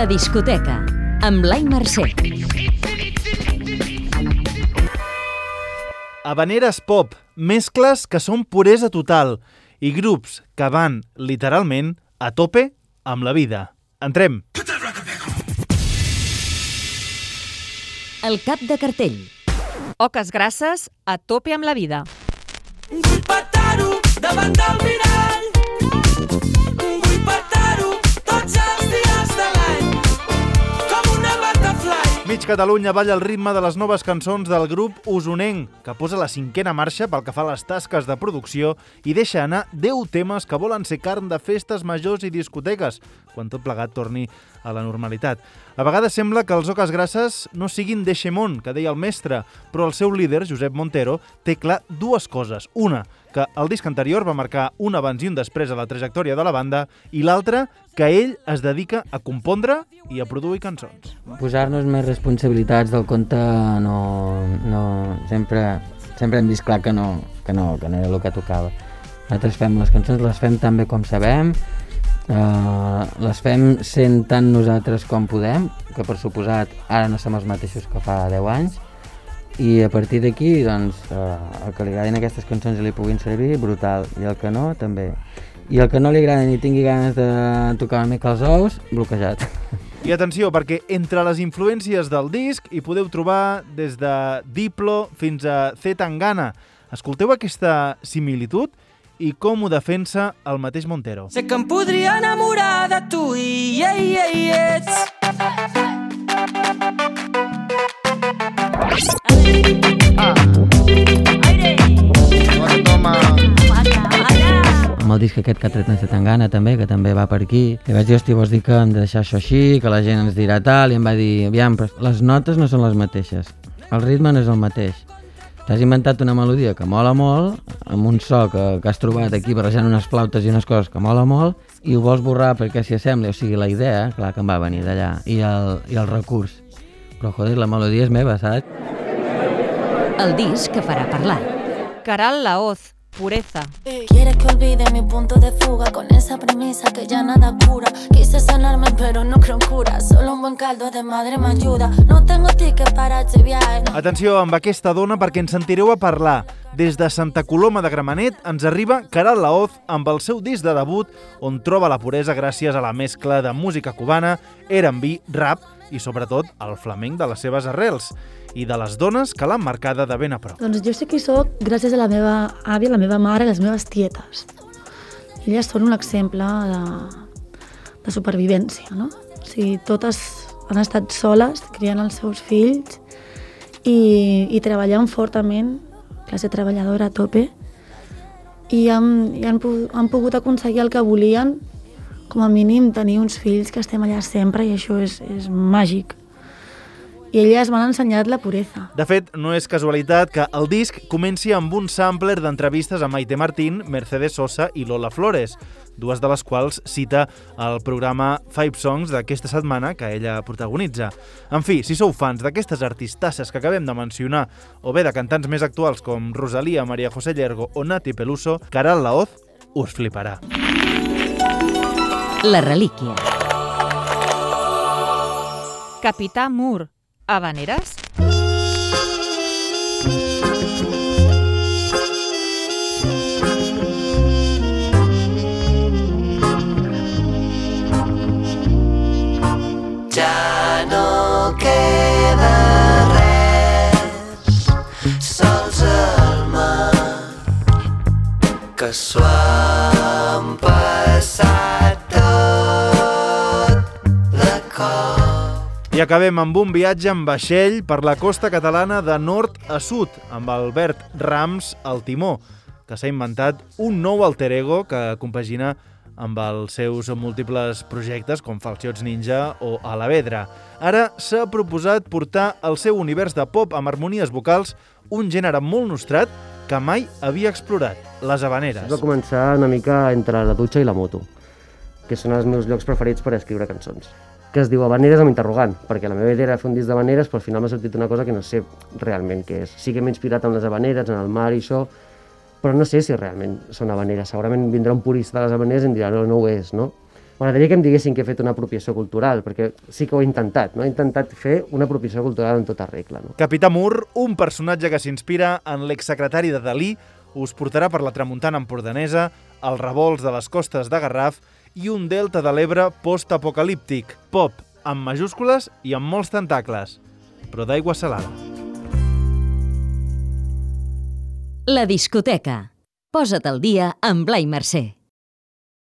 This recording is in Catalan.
La discoteca, amb Blai Mercè. Habaneres pop, mescles que són puresa total i grups que van, literalment, a tope amb la vida. Entrem! El cap de cartell. Oques grasses a tope amb la vida. Catalunya balla al ritme de les noves cançons del grup Usonenc, que posa la cinquena marxa pel que fa a les tasques de producció i deixa anar 10 temes que volen ser carn de festes majors i discoteques, quan tot plegat torni a la normalitat. A vegades sembla que els Oques Grasses no siguin d'Eixemont, que deia el mestre, però el seu líder, Josep Montero, té clar dues coses. Una, que el disc anterior va marcar un abans i un després a la trajectòria de la banda, i l'altra, que ell es dedica a compondre i a produir cançons. Posar-nos més responsabilitats del compte no, no, sempre, sempre hem vist clar que no, que no, que no era el que tocava. Nosaltres fem les cançons, les fem tan bé com sabem, uh, les fem sent tant nosaltres com podem, que per suposat ara no som els mateixos que fa 10 anys, i a partir d'aquí, doncs, uh, el que li agradin aquestes cançons i li puguin servir, brutal, i el que no, també. I el que no li agrada ni tingui ganes de tocar una mica els ous, bloquejat. I atenció, perquè entre les influències del disc hi podeu trobar des de Diplo fins a Z Tangana. Escolteu aquesta similitud i com ho defensa el mateix Montero. Sé que em podria enamorar de tu i yeah, yeah, yeah, ets. amb el disc aquest que ha tret en Tangana també, que també va per aquí. I vaig dir, hosti, vols dir que hem de deixar això així, que la gent ens dirà tal, i em va dir, aviam, però les notes no són les mateixes, el ritme no és el mateix. T'has inventat una melodia que mola molt, amb un so que, que has trobat aquí barrejant unes flautes i unes coses que mola molt, i ho vols borrar perquè s'hi assembli, o sigui, la idea, clar que em va venir d'allà, i, el, i el recurs. Però, joder, la melodia és meva, saps? El disc que farà parlar. Caral Laoz, Pureza. Quieres que olvide mi punto de fuga con esa premisa que ya nada cura. Quise sanarme, pero no creo en cura. Solo un buen caldo de madre me ayuda. No tengo ticket para este viaje. no. Atenció amb aquesta dona perquè ens sentireu a parlar. Des de Santa Coloma de Gramenet ens arriba Caral Laoz amb el seu disc de debut on troba la puresa gràcies a la mescla de música cubana, R&B, rap i sobretot el flamenc de les seves arrels i de les dones que l'han marcada de ben a prop. Doncs jo sé qui sóc gràcies a la meva àvia, la meva mare i les meves tietes. Elles són un exemple de, de supervivència, no? O sigui, totes han estat soles, criant els seus fills i, i treballant fortament, classe treballadora a tope, i han, i han, han pogut aconseguir el que volien, com a mínim tenir uns fills que estem allà sempre i això és, és màgic. I elles m'han ensenyat la puresa. De fet, no és casualitat que el disc comenci amb un sampler d'entrevistes a Maite Martín, Mercedes Sosa i Lola Flores, dues de les quals cita el programa Five Songs d'aquesta setmana que ella protagonitza. En fi, si sou fans d'aquestes artistasses que acabem de mencionar, o bé de cantants més actuals com Rosalía, María José Llergo o Nati Peluso, Caral Laoz us fliparà. La relíquia. Capità Mur, Habaneres. Ja no queda res, sols el mar, que s'ho han passat I acabem amb un viatge en vaixell per la costa catalana de nord a sud, amb Albert Rams al timó, que s'ha inventat un nou alter ego que compagina amb els seus múltiples projectes com Falciots Ninja o Alavedra. Ara s'ha proposat portar al seu univers de pop amb harmonies vocals un gènere molt nostrat que mai havia explorat, les habaneres. Va començar una mica entre la dutxa i la moto, que són els meus llocs preferits per escriure cançons que es diu Habaneres amb interrogant, perquè la meva idea era fer un disc d'habaneres, però al final m'ha sortit una cosa que no sé realment què és. Sí que m'he inspirat en les habaneres, en el mar i això, però no sé si realment són habaneres. Segurament vindrà un purista de les habaneres i em dirà no, no ho és, no? M'agradaria que em diguessin que he fet una apropiació cultural, perquè sí que ho he intentat, no? He intentat fer una apropiació cultural en tota regla, no? Capità Mur, un personatge que s'inspira en l'exsecretari de Dalí, us portarà per la tramuntana empordanesa, els revolts de les costes de Garraf i un delta de l'Ebre post-apocalíptic, pop, amb majúscules i amb molts tentacles, però d'aigua salada. La discoteca. Posa't al dia amb Blai Mercè.